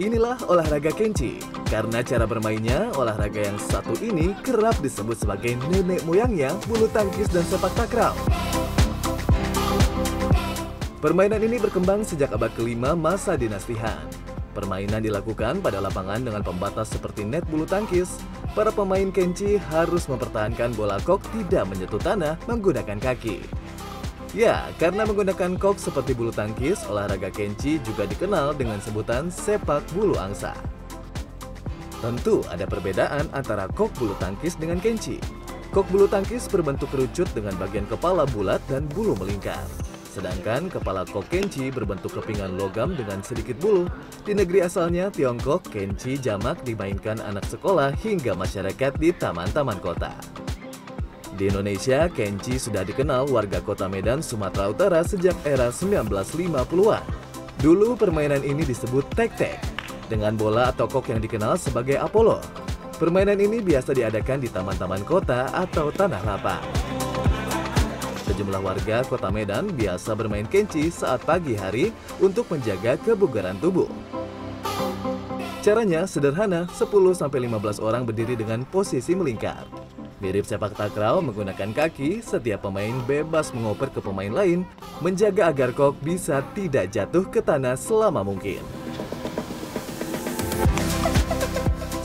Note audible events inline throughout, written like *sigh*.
Inilah olahraga kenchi. Karena cara bermainnya, olahraga yang satu ini kerap disebut sebagai nenek moyangnya bulu tangkis dan sepak takraw. Permainan ini berkembang sejak abad kelima masa dinasti Han. Permainan dilakukan pada lapangan dengan pembatas seperti net bulu tangkis. Para pemain kenchi harus mempertahankan bola kok tidak menyentuh tanah menggunakan kaki. Ya, karena menggunakan kok seperti bulu tangkis, olahraga kenchi juga dikenal dengan sebutan sepak bulu angsa. Tentu ada perbedaan antara kok bulu tangkis dengan kenchi. Kok bulu tangkis berbentuk kerucut dengan bagian kepala bulat dan bulu melingkar. Sedangkan kepala kok kenchi berbentuk kepingan logam dengan sedikit bulu. Di negeri asalnya Tiongkok, kenchi jamak dimainkan anak sekolah hingga masyarakat di taman-taman kota. Di Indonesia, kenchi sudah dikenal warga kota Medan, Sumatera Utara sejak era 1950-an. Dulu permainan ini disebut tek-tek, dengan bola atau kok yang dikenal sebagai Apollo. Permainan ini biasa diadakan di taman-taman kota atau tanah lapang. Sejumlah warga kota Medan biasa bermain kenchi saat pagi hari untuk menjaga kebugaran tubuh. Caranya sederhana, 10-15 orang berdiri dengan posisi melingkar. Mirip sepak takraw menggunakan kaki, setiap pemain bebas mengoper ke pemain lain, menjaga agar kok bisa tidak jatuh ke tanah selama mungkin.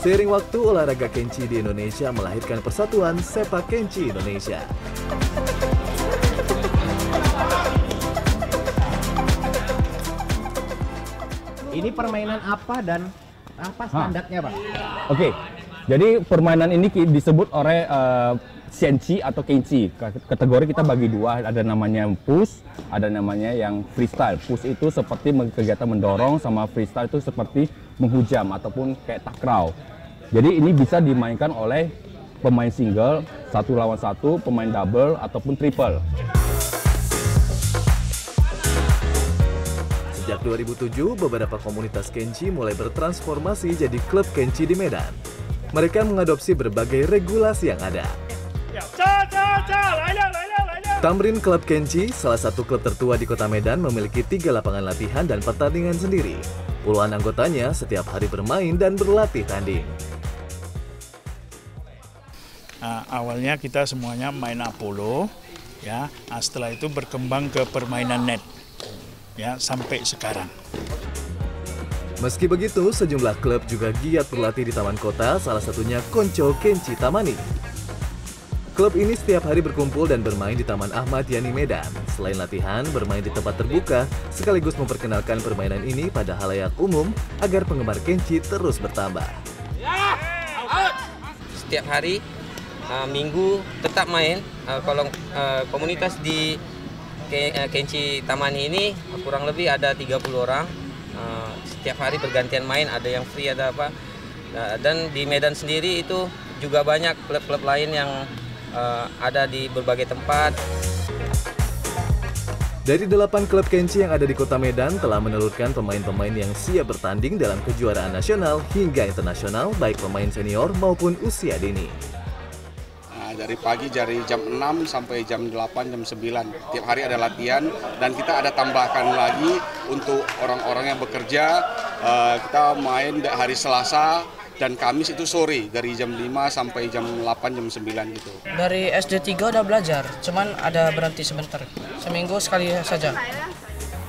Seiring waktu, olahraga kenchi di Indonesia melahirkan persatuan sepak kenchi Indonesia. Ini permainan apa dan apa standarnya, Pak? Oke, jadi permainan ini disebut oleh uh, Senchi atau Kenchi. Kategori kita bagi dua, ada namanya push, ada namanya yang freestyle. Push itu seperti kegiatan mendorong, sama freestyle itu seperti menghujam ataupun kayak takraw. Jadi ini bisa dimainkan oleh pemain single, satu lawan satu, pemain double ataupun triple. Sejak 2007, beberapa komunitas kenchi mulai bertransformasi jadi klub kenchi di Medan. Mereka mengadopsi berbagai regulasi yang ada. Tamrin Club Kenchi, salah satu klub tertua di kota Medan, memiliki tiga lapangan latihan dan pertandingan sendiri. Puluhan anggotanya setiap hari bermain dan berlatih tanding. Nah, awalnya kita semuanya main Apollo, ya. Nah, setelah itu berkembang ke permainan net, ya sampai sekarang. Meski begitu, sejumlah klub juga giat berlatih di taman kota, salah satunya Konco Kenchi Tamani. Klub ini setiap hari berkumpul dan bermain di Taman Ahmad Yani Medan. Selain latihan, bermain di tempat terbuka, sekaligus memperkenalkan permainan ini pada halayak umum agar penggemar Kenchi terus bertambah. setiap hari uh, minggu tetap main Uh, kalau uh, komunitas di Ke- Kenchi Tamani ini kurang lebih ada 30 orang setiap hari bergantian main ada yang free ada apa Uh, dan di Medan sendiri itu juga banyak klub-klub lain yang uh, ada di berbagai tempat Dari delapan klub Kenchi yang ada di kota Medan telah menelurkan pemain-pemain yang siap bertanding dalam kejuaraan nasional hingga internasional baik pemain senior maupun usia dini. Dari pagi dari jam 6 sampai jam 8, jam 9. Tiap hari ada latihan dan kita ada tambahkan lagi untuk orang-orang yang bekerja. eh, kita main hari Selasa dan Kamis itu sore dari jam 5 sampai jam 8, jam 9 gitu. Dari SD 3 udah belajar, cuman ada berhenti sebentar. Seminggu sekali saja.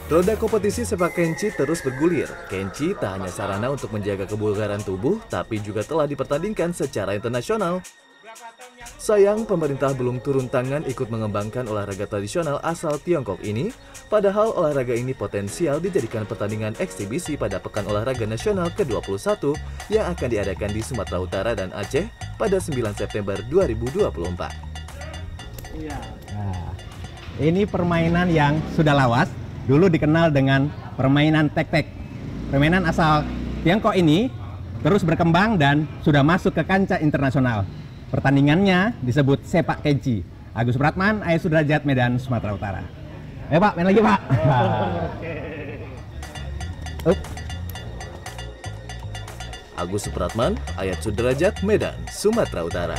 Roda kompetisi sepak Kenchi terus bergulir. Kenchi tak hanya sarana untuk menjaga kebugaran tubuh, tapi juga telah dipertandingkan secara internasional. Sayang, pemerintah belum turun tangan ikut mengembangkan olahraga tradisional asal Tiongkok ini, padahal olahraga ini potensial dijadikan pertandingan eksibisi pada Pekan Olahraga Nasional ke-21 yang akan diadakan di Sumatera Utara dan Aceh pada 9 September 2024. Nah, ini permainan yang sudah lawas, dulu dikenal dengan permainan tek-tek. Permainan asal Tiongkok ini terus berkembang dan sudah masuk ke kancah internasional. Pertandingannya disebut sepak kenchi. Agus Pratman, Ayah Sudrajat, Medan, Sumatera Utara. Ayo Pak, main lagi Pak. *laughs* Up. Agus Supratman, Ayat Sudrajat, Medan, Sumatera Utara.